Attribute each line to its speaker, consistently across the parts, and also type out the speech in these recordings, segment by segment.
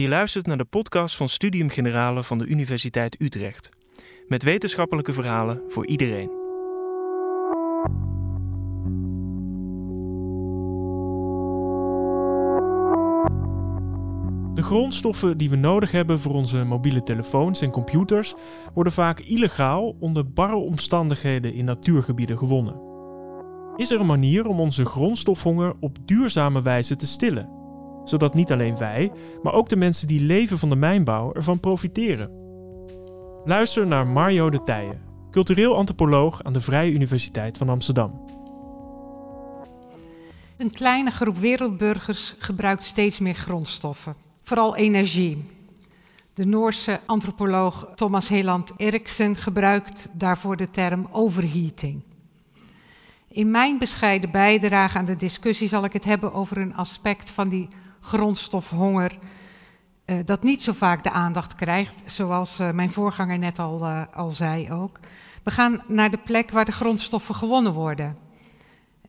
Speaker 1: Je luistert naar de podcast van Studium Generale van de Universiteit Utrecht. Met wetenschappelijke verhalen voor iedereen. De grondstoffen die we nodig hebben voor onze mobiele telefoons en computers worden vaak illegaal onder barre omstandigheden in natuurgebieden gewonnen. Is er een manier om onze grondstofhonger op duurzame wijze te stillen? Zodat niet alleen wij, maar ook de mensen die leven van de mijnbouw ervan profiteren. Luister naar Mario de Tijen, cultureel antropoloog aan de Vrije Universiteit van Amsterdam.
Speaker 2: Een kleine groep wereldburgers gebruikt steeds meer grondstoffen, vooral energie. De Noorse antropoloog Thomas Heland Eriksen gebruikt daarvoor de term overheating. In mijn bescheiden bijdrage aan de discussie zal ik het hebben over een aspect van die grondstofhonger uh, dat niet zo vaak de aandacht krijgt, zoals uh, mijn voorganger net al, uh, al zei ook. We gaan naar de plek waar de grondstoffen gewonnen worden.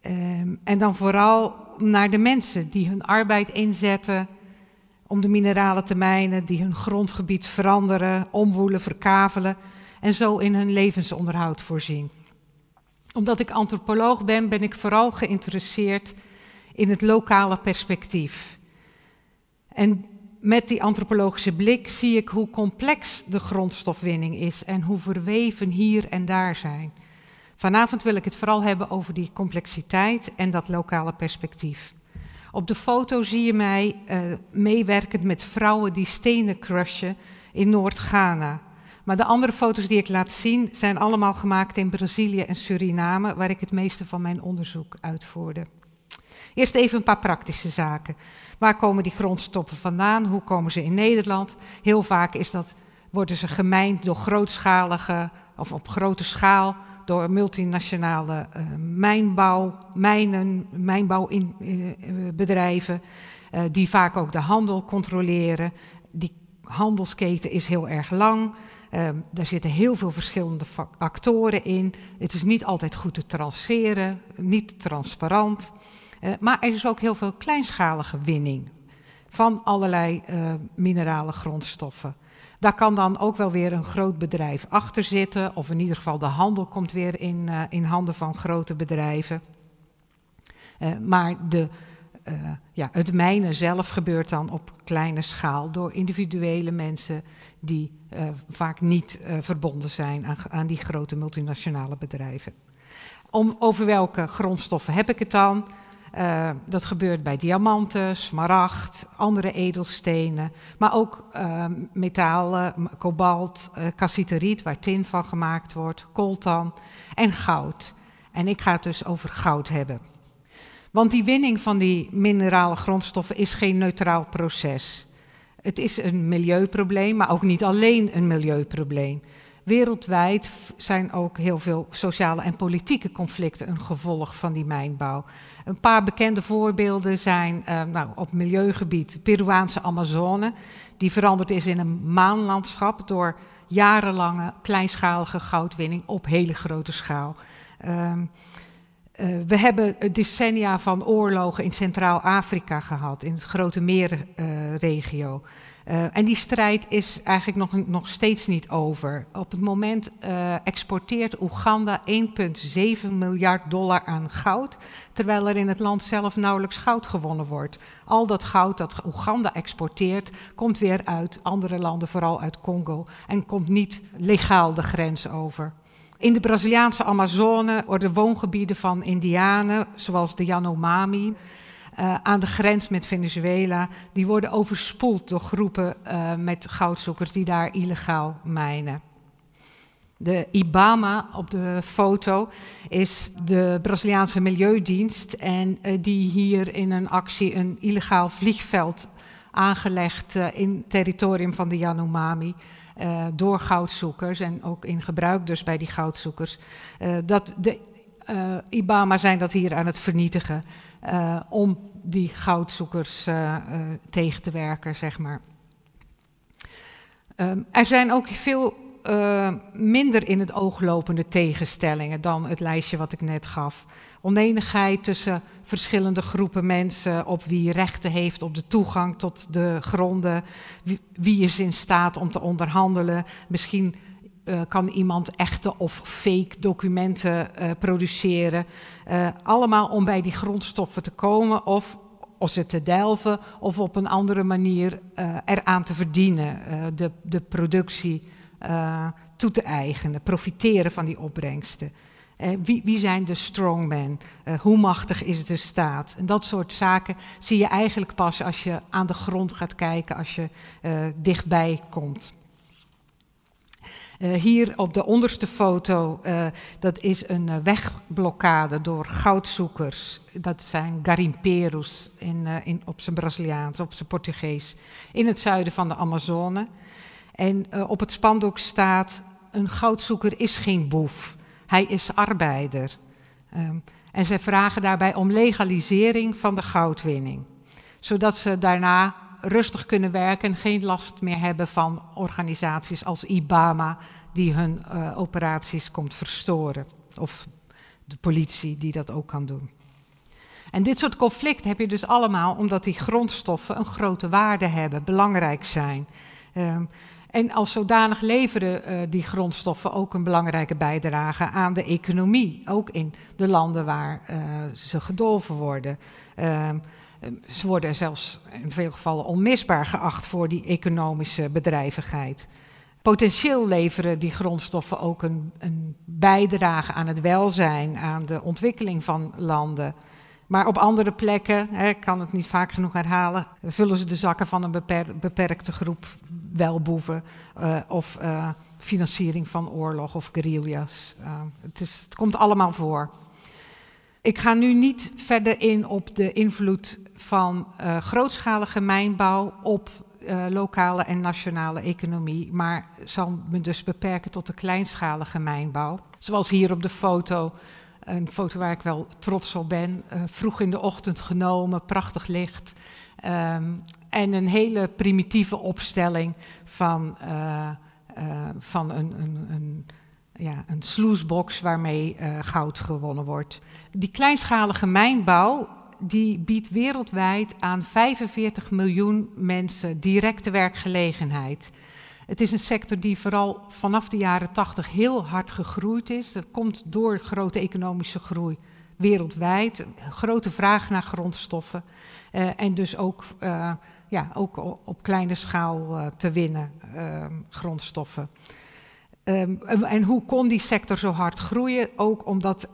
Speaker 2: Um, en dan vooral naar de mensen die hun arbeid inzetten om de mineralen te mijnen, die hun grondgebied veranderen, omwoelen, verkavelen en zo in hun levensonderhoud voorzien omdat ik antropoloog ben, ben ik vooral geïnteresseerd in het lokale perspectief. En met die antropologische blik zie ik hoe complex de grondstofwinning is en hoe verweven hier en daar zijn. Vanavond wil ik het vooral hebben over die complexiteit en dat lokale perspectief. Op de foto zie je mij uh, meewerkend met vrouwen die stenen crushen in Noord-Ghana. Maar de andere foto's die ik laat zien zijn allemaal gemaakt in Brazilië en Suriname, waar ik het meeste van mijn onderzoek uitvoerde. Eerst even een paar praktische zaken. Waar komen die grondstoffen vandaan? Hoe komen ze in Nederland? Heel vaak is dat, worden ze gemijnd door grootschalige of op grote schaal door multinationale uh, mijnbouw, mijnen, mijnbouwbedrijven, uh, die vaak ook de handel controleren. Die handelsketen is heel erg lang. Um, daar zitten heel veel verschillende actoren in. Het is niet altijd goed te traceren, niet transparant. Uh, maar er is ook heel veel kleinschalige winning van allerlei uh, minerale grondstoffen. Daar kan dan ook wel weer een groot bedrijf achter zitten, of in ieder geval de handel komt weer in, uh, in handen van grote bedrijven. maar de, ja, het mijnen zelf gebeurt dan op kleine schaal door individuele mensen die vaak niet verbonden zijn aan, aan, die grote multinationale bedrijven. Om, over welke grondstoffen heb ik het dan? Uh, dat gebeurt bij diamanten, smaragd, andere edelstenen, maar ook metalen, kobalt, cassiterite, waar tin van gemaakt wordt, coltan en goud. En ik ga het dus over goud hebben. Want die winning van die minerale grondstoffen is geen neutraal proces. Het is een milieuprobleem, maar ook niet alleen een milieuprobleem. Wereldwijd zijn ook heel veel sociale en politieke conflicten een gevolg van die mijnbouw. Een paar bekende voorbeelden zijn uh, nou, op milieugebied Peruaanse Amazone, die veranderd is in een maanlandschap door jarenlange kleinschalige goudwinning op hele grote schaal. Uh, uh, we hebben decennia van oorlogen in Centraal-Afrika gehad, in het Grote Meerregio. Uh, en die strijd is eigenlijk nog, nog steeds niet over. Op het moment uh, exporteert Oeganda 1,7 miljard dollar aan goud, terwijl er in het land zelf nauwelijks goud gewonnen wordt. Al dat goud dat Oeganda exporteert, komt weer uit andere landen, vooral uit Congo, en komt niet legaal de grens over. In de Braziliaanse Amazone worden woongebieden van Indianen, zoals de Yanomami, uh, aan de grens met Venezuela, die worden overspoeld door groepen uh, met goudzoekers die daar illegaal mijnen. De IBAMA op de foto is de Braziliaanse Milieudienst en uh, die hier in een actie een illegaal vliegveld aangelegd in het territorium van de Yanomami door goudzoekers en ook in gebruik dus bij die goudzoekers. Dat de uh, IBAMA zijn dat hier aan het vernietigen om die goudzoekers tegen te werken, zeg maar. Um, er zijn ook veel minder in het oog lopende tegenstellingen dan het lijstje wat ik net gaf. Onenigheid tussen verschillende groepen mensen op wie rechten heeft op de toegang tot de gronden, wie, wie is in staat om te onderhandelen. Misschien uh, kan iemand echte of fake documenten uh, produceren. Uh, allemaal om bij die grondstoffen te komen of, of ze te delven of op een andere manier eraan te verdienen, de, de productie toe te eigenen, profiteren van die opbrengsten. wie, wie, zijn de strongmen? hoe machtig is de staat? En dat soort zaken zie je eigenlijk pas als je aan de grond gaat kijken, als je dichtbij komt. Uh, hier op de onderste foto, uh, dat is een uh, wegblokkade door goudzoekers. Dat zijn garimperos in, in, op zijn Braziliaans, op zijn Portugees. In het zuiden van de Amazone. En op het spandoek staat, een goudzoeker is geen boef, hij is arbeider. Um, en zij vragen daarbij om legalisering van de goudwinning. Zodat ze daarna rustig kunnen werken en geen last meer hebben van organisaties als IBAMA, die hun uh, operaties komt verstoren. Of de politie die dat ook kan doen. En dit soort conflicten heb je dus allemaal omdat die grondstoffen een grote waarde hebben, belangrijk zijn. Um, en als zodanig leveren uh, die grondstoffen ook een belangrijke bijdrage aan de economie, ook in de landen waar uh, ze gedolven worden. Uh, ze worden zelfs in veel gevallen onmisbaar geacht voor die economische bedrijvigheid. Potentieel leveren die grondstoffen ook een, een, bijdrage aan het welzijn, aan de ontwikkeling van landen. Maar op andere plekken, ik kan het niet vaak genoeg herhalen, vullen ze de zakken van een beper, beperkte groep welboeven uh, of uh, financiering van oorlog of guerrillas. Het, is, het komt allemaal voor. Ik ga nu niet verder in op de invloed van uh, grootschalige mijnbouw op uh, lokale en nationale economie, maar zal me dus beperken tot de kleinschalige mijnbouw. Zoals hier op de foto, een foto waar ik wel trots op ben, uh, vroeg in de ochtend genomen, prachtig licht. Um, en een hele primitieve opstelling van, van een, een, een ja, een waarmee goud gewonnen wordt. Die kleinschalige mijnbouw die biedt wereldwijd aan 45 miljoen mensen directe werkgelegenheid. Het is een sector die vooral vanaf de jaren 80 heel hard gegroeid is. Dat komt door grote economische groei wereldwijd, grote vraag naar grondstoffen uh, en dus ook, uh, ja, ook op kleine schaal uh, te winnen grondstoffen. Um, en hoe kon die sector zo hard groeien? Ook omdat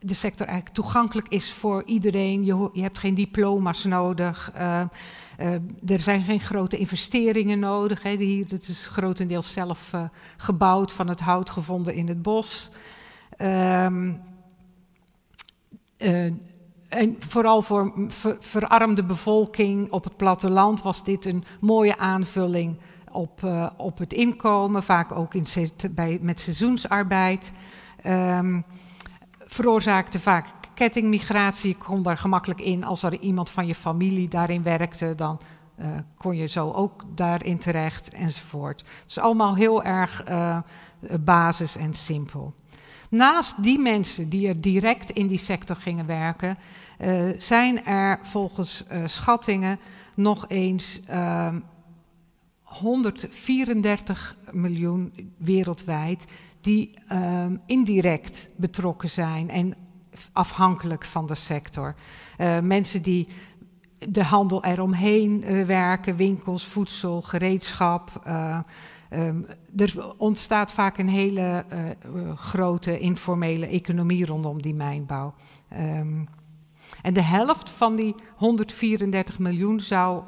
Speaker 2: de sector eigenlijk toegankelijk is voor iedereen. Je, je hebt geen diploma's nodig. Uh, uh, er zijn geen grote investeringen nodig. Hè. Hier, het is grotendeels zelf uh, gebouwd, van het hout gevonden in het bos. Um, en vooral voor ver, verarmde bevolking op het platteland was dit een mooie aanvulling op, op het inkomen, vaak ook in, bij, met seizoensarbeid. Um, veroorzaakte vaak kettingmigratie. Je kon daar gemakkelijk in. Als er iemand van je familie daarin werkte, dan uh, kon je zo ook daarin terecht enzovoort. Dus allemaal heel erg uh, basis en simpel. Naast die mensen die er direct in die sector gingen werken, uh, zijn er volgens schattingen nog eens 134 miljoen wereldwijd die um, indirect betrokken zijn en afhankelijk van de sector. Uh, mensen die de handel eromheen uh, werken, winkels, voedsel, gereedschap. Uh, um, er ontstaat vaak een hele grote informele economie rondom die mijnbouw. Um, en de helft van die 134 miljoen zou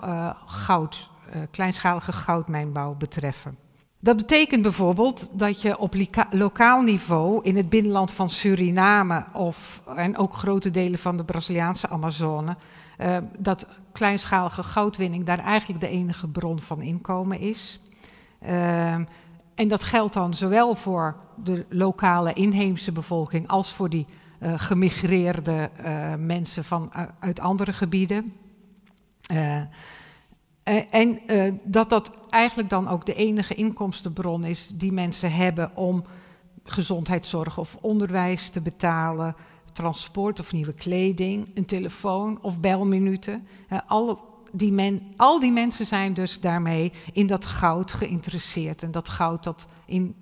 Speaker 2: goud, kleinschalige goudmijnbouw betreffen. Dat betekent bijvoorbeeld dat je op lokaal niveau in het binnenland van Suriname of, en ook grote delen van de Braziliaanse Amazone, uh, dat kleinschalige goudwinning daar eigenlijk de enige bron van inkomen is. Uh, en dat geldt dan zowel voor de lokale inheemse bevolking als voor die uh, gemigreerde mensen van, uit andere gebieden. En uh, dat dat eigenlijk dan ook de enige inkomstenbron is die mensen hebben om gezondheidszorg of onderwijs te betalen, transport of nieuwe kleding, een telefoon of belminuten. Uh, al, die men, al die mensen zijn dus daarmee in dat goud geïnteresseerd en dat goud dat in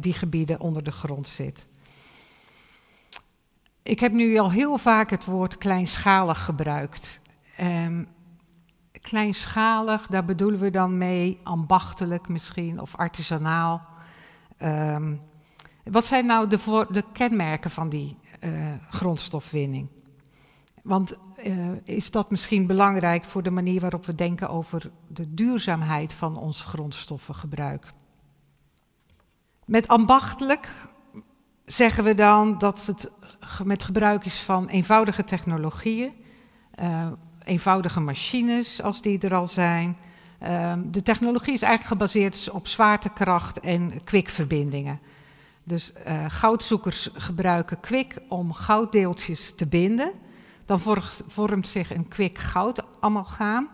Speaker 2: die gebieden onder de grond zit. Ik heb nu al heel vaak het woord kleinschalig gebruikt. Um, kleinschalig, daar bedoelen we dan mee ambachtelijk misschien of artisanaal. Um, wat zijn nou de, de kenmerken van die uh, grondstofwinning? Want uh, is dat misschien belangrijk voor de manier waarop we denken over de duurzaamheid van ons grondstoffengebruik? Met ambachtelijk zeggen we dan dat het met gebruik is van eenvoudige technologieën, uh, eenvoudige machines als die er al zijn. Uh, de technologie is eigenlijk gebaseerd op zwaartekracht en kwikverbindingen. Dus uh, goudzoekers gebruiken kwik om gouddeeltjes te binden. Dan vormt zich een kwik goudamalgaam.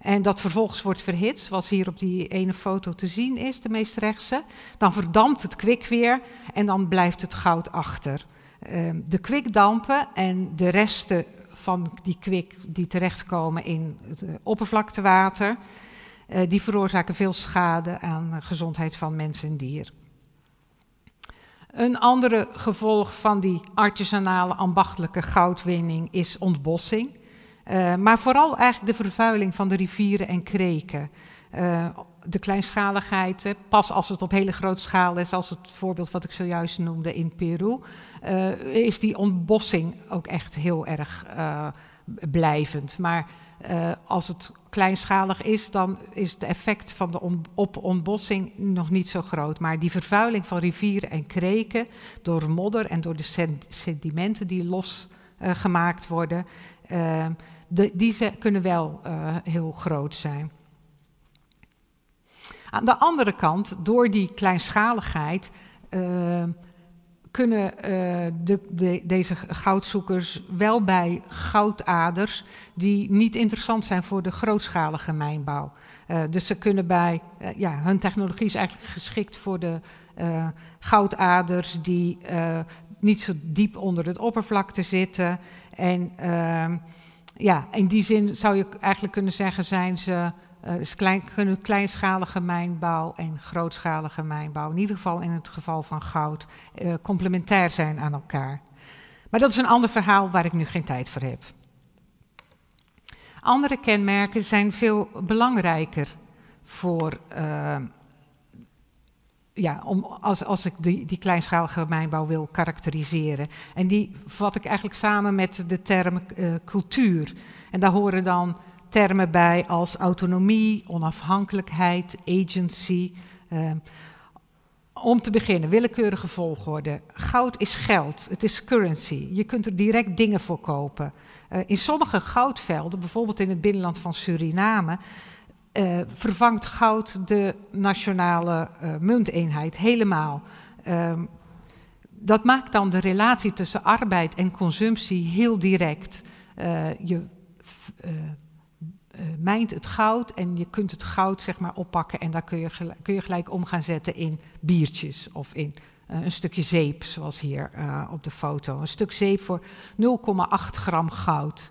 Speaker 2: En dat vervolgens wordt verhit, zoals hier op die ene foto te zien is, de meest rechtse. Dan verdampt het kwik weer en dan blijft het goud achter. Uh, de kwikdampen en de resten van die kwik die terechtkomen in het uh, oppervlaktewater, uh, die veroorzaken veel schade aan de gezondheid van mens en dier. Een andere gevolg van die artisanale ambachtelijke goudwinning is ontbossing. Uh, maar vooral eigenlijk de vervuiling van de rivieren en kreken. De kleinschaligheid, pas als het op hele grote schaal is, als het voorbeeld wat ik zojuist noemde in Peru, uh, is die ontbossing ook echt heel erg blijvend. Maar als het kleinschalig is, dan is het effect van de op ontbossing nog niet zo groot. Maar die vervuiling van rivieren en kreken door modder en door de sedimenten die losgemaakt worden, de, die kunnen wel heel groot zijn. Aan de andere kant, door die kleinschaligheid, kunnen uh, de, de, deze goudzoekers wel bij goudaders die niet interessant zijn voor de grootschalige mijnbouw. Uh, dus ze kunnen bij, ja, hun technologie is eigenlijk geschikt voor de goudaders die niet zo diep onder het oppervlakte zitten. En ehm, ja, in die zin zou je eigenlijk kunnen zeggen, zijn ze uh, klein, kleinschalige mijnbouw en grootschalige mijnbouw, in ieder geval in het geval van goud, uh, complementair zijn aan elkaar. Maar dat is een ander verhaal waar ik nu geen tijd voor heb. Andere kenmerken zijn veel belangrijker voor, uh, ja, om, als, als ik die, die kleinschalige mijnbouw wil karakteriseren. En die vat ik eigenlijk samen met de term cultuur. En daar horen dan termen bij als autonomie, onafhankelijkheid, agency. Uh, om te beginnen, willekeurige volgorde. Goud is geld, het is currency. Je kunt er direct dingen voor kopen. Uh, in sommige goudvelden, bijvoorbeeld in het binnenland van Suriname, uh, vervangt goud de nationale munteenheid helemaal. Ehm, dat maakt dan de relatie tussen arbeid en consumptie heel direct. je mijnt het goud en je kunt het goud zeg maar oppakken en daar kun je, gelijk, kun je gelijk om gaan zetten in biertjes of in uh, een stukje zeep, zoals hier uh, op de foto. Een stuk zeep voor 0,8 gram goud.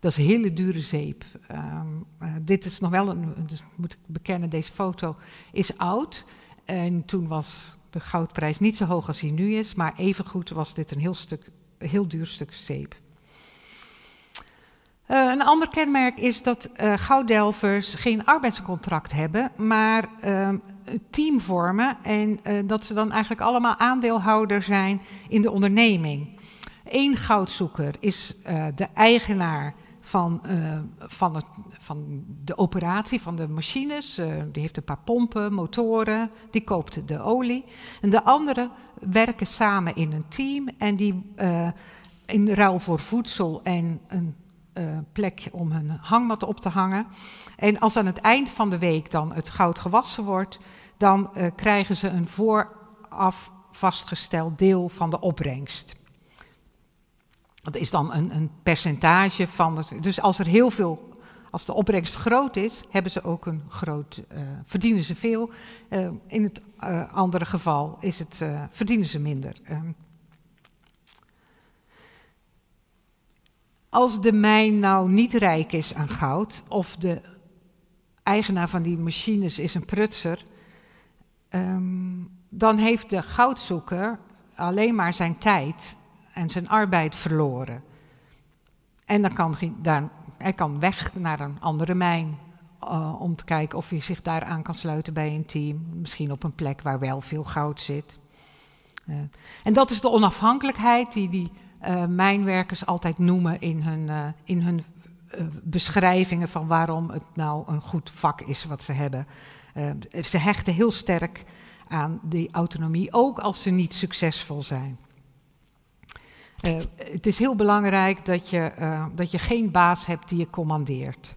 Speaker 2: Dat is hele dure zeep. Um, dit is nog wel een, dus moet ik bekennen, deze foto is oud. En toen was de goudprijs niet zo hoog als hij nu is, maar evengoed was dit een heel, stuk, heel duur stuk zeep. Uh, een ander kenmerk is dat uh, gouddelvers geen arbeidscontract hebben, maar uh, een team vormen en dat ze dan eigenlijk allemaal aandeelhouder zijn in de onderneming. Eén goudzoeker is de eigenaar van, van, het, van, de operatie van de machines. die heeft een paar pompen, motoren, die koopt de olie. En de anderen werken samen in een team en die in ruil voor voedsel en een uh, plek om hun hangmat op te hangen. En als aan het eind van de week dan het goud gewassen wordt, dan uh, krijgen ze een vooraf vastgesteld deel van de opbrengst. Dat is dan een, een percentage van het. Dus als er heel veel Als de opbrengst groot is, hebben ze ook een groot, uh, verdienen ze veel. In het andere geval is het, verdienen ze minder. Als de mijn nou niet rijk is aan goud, of de eigenaar van die machines is een prutser, um, dan heeft de goudzoeker alleen maar zijn tijd en zijn arbeid verloren. En dan kan hij, hij kan weg naar een andere mijn uh, om te kijken of hij zich daar aan kan sluiten bij een team. Misschien op een plek waar wel veel goud zit. Uh, en dat is de onafhankelijkheid die die mijnwerkers altijd noemen in hun, in hun beschrijvingen van waarom het nou een goed vak is wat ze hebben. ze hechten heel sterk aan die autonomie, ook als ze niet succesvol zijn. Het is heel belangrijk dat je, dat je geen baas hebt die je commandeert.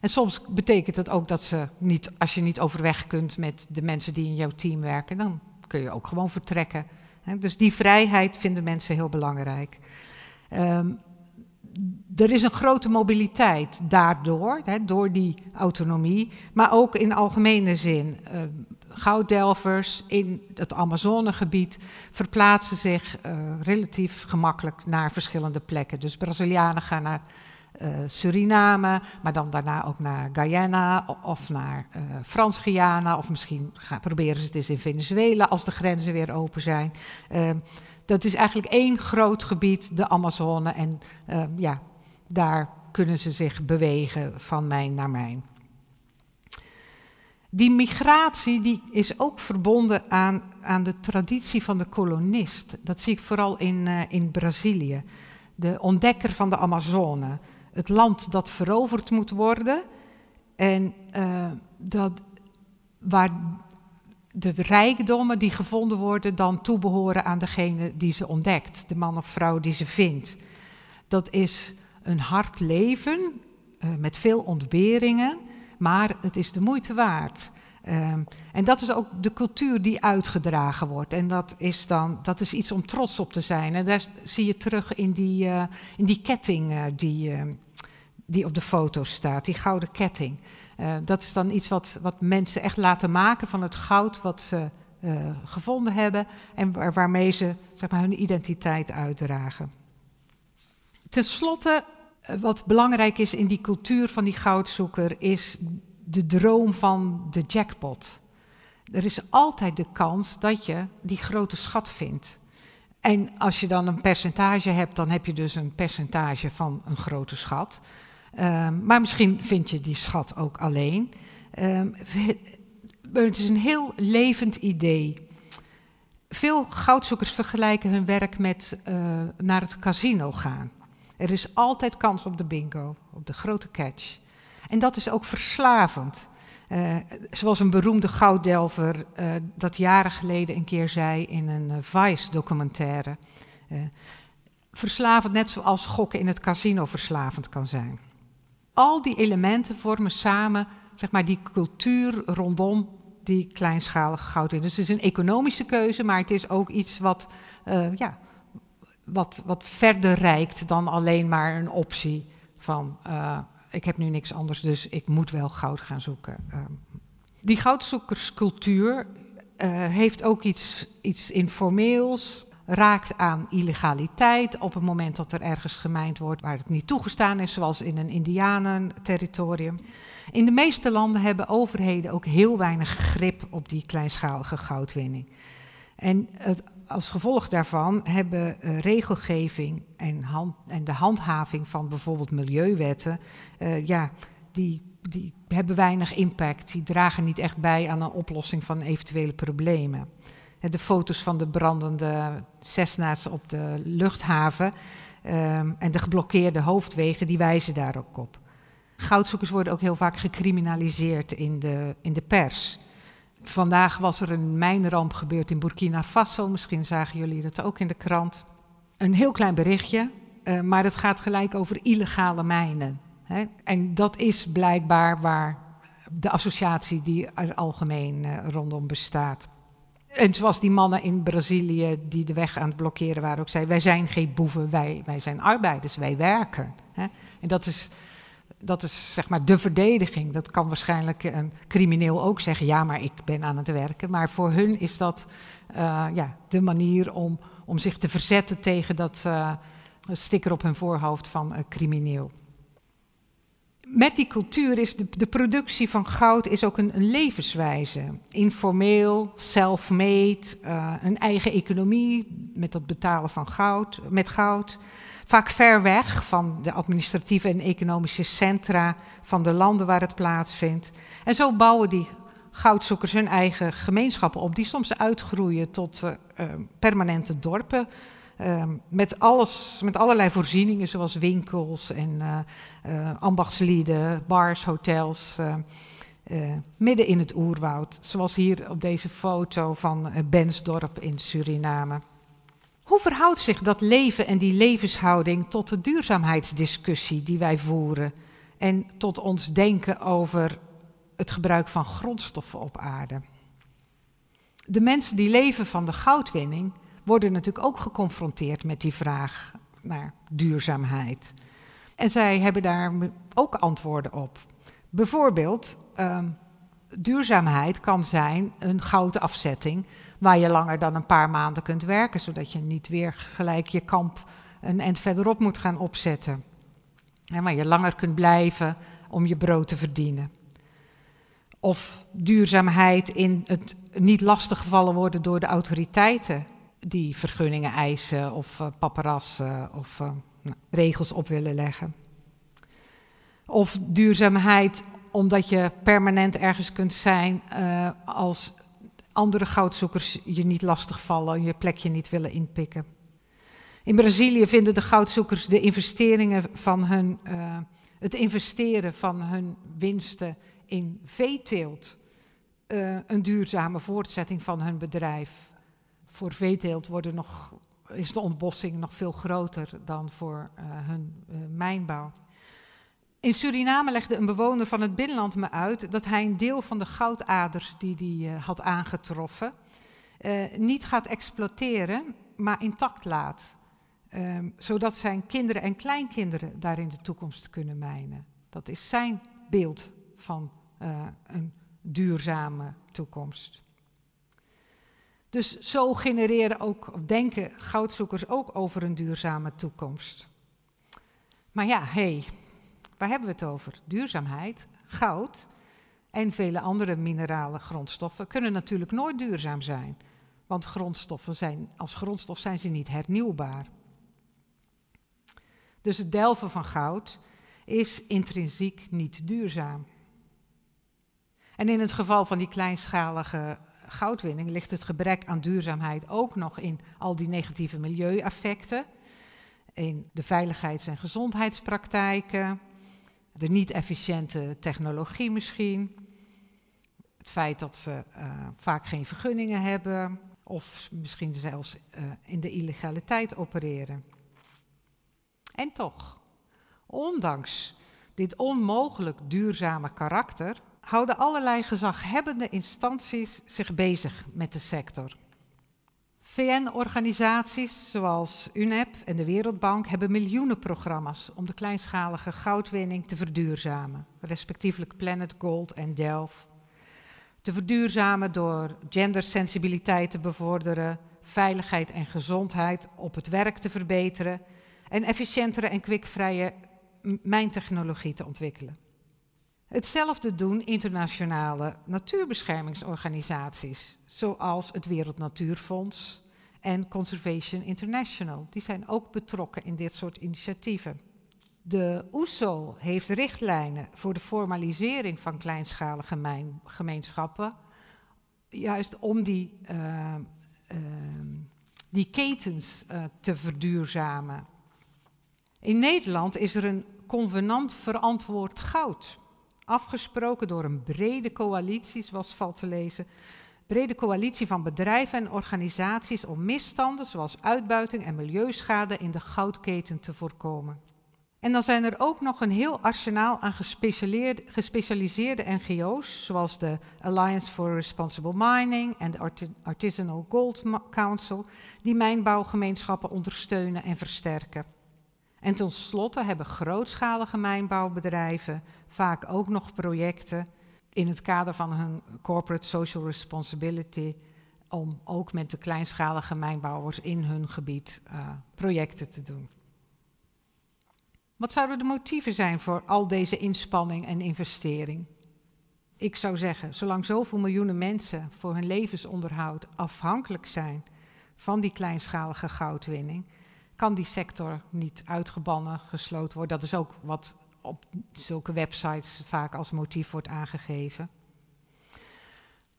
Speaker 2: En soms betekent het ook dat ze niet, als je niet overweg kunt met de mensen die in jouw team werken, dan kun je ook gewoon vertrekken. Dus die vrijheid vinden mensen heel belangrijk. Um, er is een grote mobiliteit daardoor, hè, door die autonomie, maar ook in algemene zin. Uh, gouddelvers in het Amazonegebied verplaatsen zich uh, relatief gemakkelijk naar verschillende plekken. Dus Brazilianen gaan naar uh, Suriname, maar dan daarna ook naar Guyana of naar uh, Frans-Guyana. Of misschien proberen ze het eens in Venezuela als de grenzen weer open zijn. dat is eigenlijk één groot gebied, de Amazone. En ja, daar kunnen ze zich bewegen van mijn naar mijn. Die migratie die is ook verbonden aan, aan de traditie van de kolonist. Dat zie ik vooral in, uh, in Brazilië. De ontdekker van de Amazone. Het land dat veroverd moet worden. En uh, dat, waar de rijkdommen die gevonden worden dan toebehoren aan degene die ze ontdekt. De man of vrouw die ze vindt. Dat is een hard leven uh, met veel ontberingen maar het is de moeite waard. Um, en dat is ook de cultuur die uitgedragen wordt. En dat is dan dat is iets om trots op te zijn. En daar zie je terug in die, uh, in die ketting die, uh, die op de foto staat, die gouden ketting. dat is dan iets wat, wat mensen echt laten maken van het goud wat ze gevonden hebben en waar, waarmee ze zeg maar, hun identiteit uitdragen. Ten slotte eh, wat belangrijk is in die cultuur van die goudzoeker, is de droom van de jackpot. Er is altijd de kans dat je die grote schat vindt. En als je dan een percentage hebt, dan heb je dus een percentage van een grote schat. Um, maar misschien vind je die schat ook alleen. Um, het is een heel levend idee. Veel goudzoekers vergelijken hun werk met uh, naar het casino gaan. Er is altijd kans op de bingo, op de grote catch. En dat is ook verslavend. Uh, zoals een beroemde gouddelver uh, dat jaren geleden een keer zei in een Vice-documentaire. verslavend, net zoals gokken in het casino verslavend kan zijn. Al die elementen vormen samen zeg maar, die cultuur rondom die kleinschalige goudwinning. Dus het is een economische keuze, maar het is ook iets wat ja, wat, wat verder reikt dan alleen maar een optie van uh, ik heb nu niks anders, dus ik moet wel goud gaan zoeken. Uh, die goudzoekerscultuur uh, heeft ook iets, iets informeels, raakt aan illegaliteit op het moment dat er ergens gemijnd wordt waar het niet toegestaan is, zoals in een indianenterritorium. In de meeste landen hebben overheden ook heel weinig grip op die kleinschalige goudwinning. En het als gevolg daarvan hebben uh, regelgeving en, en, de handhaving van bijvoorbeeld milieuwetten, uh, ja, die, die hebben weinig impact. Die dragen niet echt bij aan een oplossing van eventuele problemen. De foto's van de brandende Cessna's op de luchthaven uh, en de geblokkeerde hoofdwegen, die wijzen daar ook op. Goudzoekers worden ook heel vaak gecriminaliseerd in de, in de pers. Vandaag was er een mijnramp gebeurd in Burkina Faso. Misschien zagen jullie dat ook in de krant. Een heel klein berichtje, uh, maar het gaat gelijk over illegale mijnen. Hè? En dat is blijkbaar waar de associatie die er algemeen uh, rondom bestaat. En zoals die mannen in Brazilië die de weg aan het blokkeren waren ook zeiden... wij zijn geen boeven, wij, wij zijn arbeiders, wij werken. Hè? En dat is dat is zeg maar de verdediging. Dat kan waarschijnlijk een crimineel ook zeggen, ja, maar ik ben aan het werken. Maar voor hun is dat uh, ja, de manier om, om zich te verzetten tegen dat uh, sticker op hun voorhoofd van uh, crimineel. Met die cultuur is de, productie van goud is ook een, levenswijze. Informeel, self-made, een eigen economie met het betalen van goud, met goud vaak ver weg van de administratieve en economische centra van de landen waar het plaatsvindt. En zo bouwen die goudzoekers hun eigen gemeenschappen op, die soms uitgroeien tot uh, uh, permanente dorpen. Uh, met, alles, met allerlei voorzieningen, zoals winkels en ambachtslieden, bars, hotels. midden in het oerwoud, zoals hier op deze foto van Bensdorp in Suriname. Hoe verhoudt zich dat leven en die levenshouding tot de duurzaamheidsdiscussie die wij voeren en tot ons denken over het gebruik van grondstoffen op aarde? De mensen die leven van de goudwinning worden natuurlijk ook geconfronteerd met die vraag naar duurzaamheid. En zij hebben daar ook antwoorden op. Bijvoorbeeld, uh, duurzaamheid kan zijn een goudafzetting waar je langer dan een paar maanden kunt werken, zodat je niet weer gelijk je kamp een eind verderop moet gaan opzetten. En waar je langer kunt blijven om je brood te verdienen. Of duurzaamheid in het niet lastiggevallen worden door de autoriteiten die vergunningen eisen of uh, paparassen of uh, nou, regels op willen leggen. Of duurzaamheid omdat je permanent ergens kunt zijn uh, als andere goudzoekers je niet lastigvallen, je plekje niet willen inpikken. In Brazilië vinden de goudzoekers de investeringen van hun, het investeren van hun winsten in veeteelt een duurzame voortzetting van hun bedrijf. Voor veeteelt worden nog, is de ontbossing nog veel groter dan voor uh, hun mijnbouw. In Suriname legde een bewoner van het binnenland me uit dat hij een deel van de goudaders die hij uh, had aangetroffen niet gaat exploiteren, maar intact laat. Um, zodat zijn kinderen en kleinkinderen daar in de toekomst kunnen mijnen. Dat is zijn beeld van een duurzame toekomst. Dus zo genereren ook, of denken goudzoekers ook over een duurzame toekomst. Maar ja, hé, Waar hebben we het over? Duurzaamheid, goud en vele andere minerale grondstoffen kunnen natuurlijk nooit duurzaam zijn. Want grondstoffen zijn, als grondstof zijn ze niet hernieuwbaar. Dus het delven van goud is intrinsiek niet duurzaam. En in het geval van die kleinschalige goudwinning ligt het gebrek aan duurzaamheid ook nog in al die negatieve milieueffecten, in de veiligheids- en gezondheidspraktijken, de niet-efficiënte technologie misschien. Het feit dat ze uh, vaak geen vergunningen hebben. Of misschien zelfs uh, in de illegaliteit opereren. En toch, ondanks dit onmogelijk duurzame karakter, houden allerlei gezaghebbende instanties zich bezig met de sector. VN-organisaties zoals UNEP en de Wereldbank hebben miljoenen programma's om de kleinschalige goudwinning te verduurzamen, respectievelijk Planet Gold en Delft. Te verduurzamen door gendersensibiliteit te bevorderen, veiligheid en gezondheid op het werk te verbeteren en efficiëntere en kwikvrije mijntechnologie te ontwikkelen. Hetzelfde doen internationale natuurbeschermingsorganisaties, zoals het Wereld Natuurfonds en Conservation International. Die zijn ook betrokken in dit soort initiatieven. De OESO e heeft richtlijnen voor de formalisering van kleinschalige gemeenschappen, juist om die, uh, uh, die ketens uh, te verduurzamen. In Nederland is er een convenant verantwoord goud afgesproken door een brede coalitie, zoals valt te lezen. Brede coalitie van bedrijven en organisaties om misstanden zoals uitbuiting en milieuschade in de goudketen te voorkomen. En dan zijn er ook nog een heel arsenaal aan gespecialiseerde NGO's, zoals de Alliance for Responsible Mining en de Artisanal Gold Council, die mijnbouwgemeenschappen ondersteunen en versterken. En tenslotte hebben grootschalige mijnbouwbedrijven vaak ook nog projecten in het kader van hun corporate social responsibility om ook met de kleinschalige mijnbouwers in hun gebied uh, projecten te doen. Wat zouden de motieven zijn voor al deze inspanning en investering? Ik zou zeggen, zolang zoveel miljoenen mensen voor hun levensonderhoud afhankelijk zijn van die kleinschalige goudwinning, kan die sector niet uitgebannen, gesloten worden. Dat is ook wat op zulke websites vaak als motief wordt aangegeven.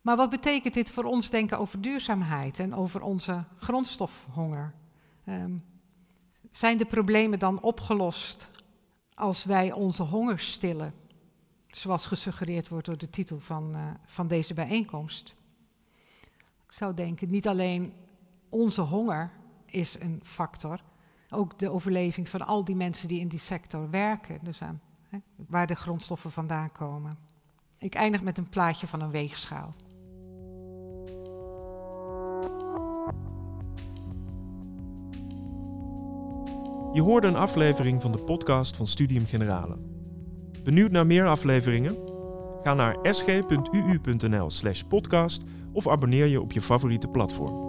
Speaker 2: Maar wat betekent dit voor ons denken over duurzaamheid en over onze grondstofhonger? Um, zijn de problemen dan opgelost als wij onze honger stillen? Zoals gesuggereerd wordt door de titel van, uh, van deze bijeenkomst. Ik zou denken, niet alleen onze honger is een factor, ook de overleving van al die mensen die in die sector werken, dus aan, hè, waar de grondstoffen vandaan komen. Ik eindig met een plaatje van een weegschaal.
Speaker 1: Je hoorde een aflevering van de podcast van Studium Generale. Benieuwd naar meer afleveringen? Ga naar sg.uu.nl/podcast of abonneer je op je favoriete platform.